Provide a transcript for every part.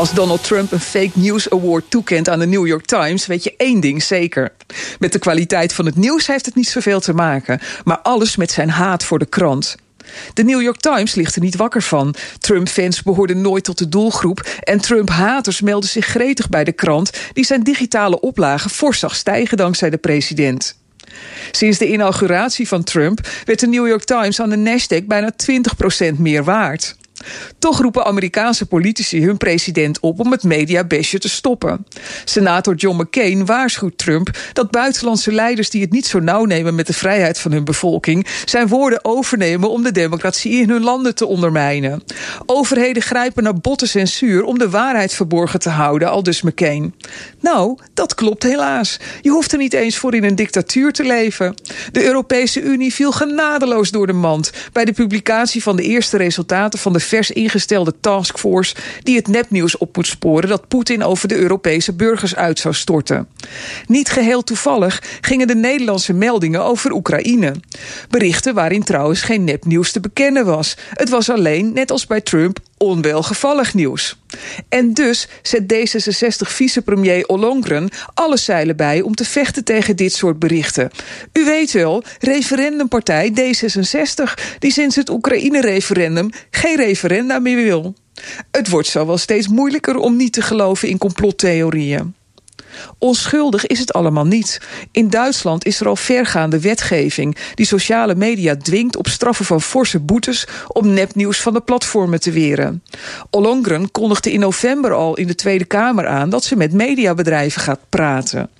Als Donald Trump een Fake News Award toekent aan de New York Times, weet je één ding zeker. Met de kwaliteit van het nieuws heeft het niet zoveel te maken, maar alles met zijn haat voor de krant. De New York Times ligt er niet wakker van. Trump-fans behoorden nooit tot de doelgroep en Trump-haters melden zich gretig bij de krant, die zijn digitale oplagen fors zag stijgen dankzij de president. Sinds de inauguratie van Trump werd de New York Times aan de Nasdaq bijna 20% meer waard. Toch roepen Amerikaanse politici hun president op om het mediabesje te stoppen. Senator John McCain waarschuwt Trump dat buitenlandse leiders die het niet zo nauw nemen met de vrijheid van hun bevolking zijn woorden overnemen om de democratie in hun landen te ondermijnen. Overheden grijpen naar botte censuur om de waarheid verborgen te houden, al dus McCain. Nou, dat klopt helaas. Je hoeft er niet eens voor in een dictatuur te leven. De Europese Unie viel genadeloos door de mand bij de publicatie van de eerste resultaten van de vers ingestelde taskforce die het nepnieuws op moet sporen dat Poetin over de Europese burgers uit zou storten. Niet geheel toevallig gingen de Nederlandse meldingen over Oekraïne. Berichten waarin trouwens geen nepnieuws te bekennen was. Het was alleen, net als bij Trump, onwelgevallig nieuws. En dus zet D66-vicepremier Ollongren alle zeilen bij om te vechten tegen dit soort berichten. U weet wel, referendumpartij D66, die sinds het Oekraïne-referendum geen referenda meer wil. Het wordt zo wel steeds moeilijker om niet te geloven in complottheorieën. Onschuldig is het allemaal niet. In Duitsland is er al vergaande wetgeving die sociale media dwingt op straffen van forse boetes om nepnieuws van de platformen te weren. Ollongren kondigde in november al in de Tweede Kamer aan dat ze met mediabedrijven gaat praten.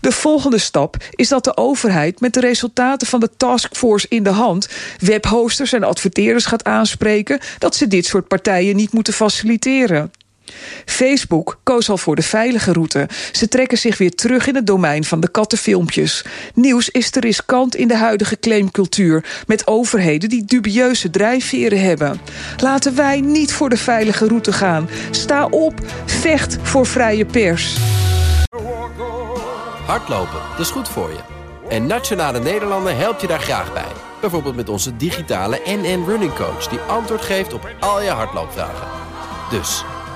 De volgende stap is dat de overheid met de resultaten van de taskforce in de hand webhosters en adverteerders gaat aanspreken dat ze dit soort partijen niet moeten faciliteren. Facebook koos al voor de veilige route. Ze trekken zich weer terug in het domein van de kattenfilmpjes. Nieuws is te riskant in de huidige claimcultuur... met overheden die dubieuze drijfveren hebben. Laten wij niet voor de veilige route gaan. Sta op, vecht voor vrije pers. Hardlopen, dat is goed voor je. En Nationale Nederlanden helpt je daar graag bij. Bijvoorbeeld met onze digitale NN Running Coach... die antwoord geeft op al je hardloopvragen. Dus...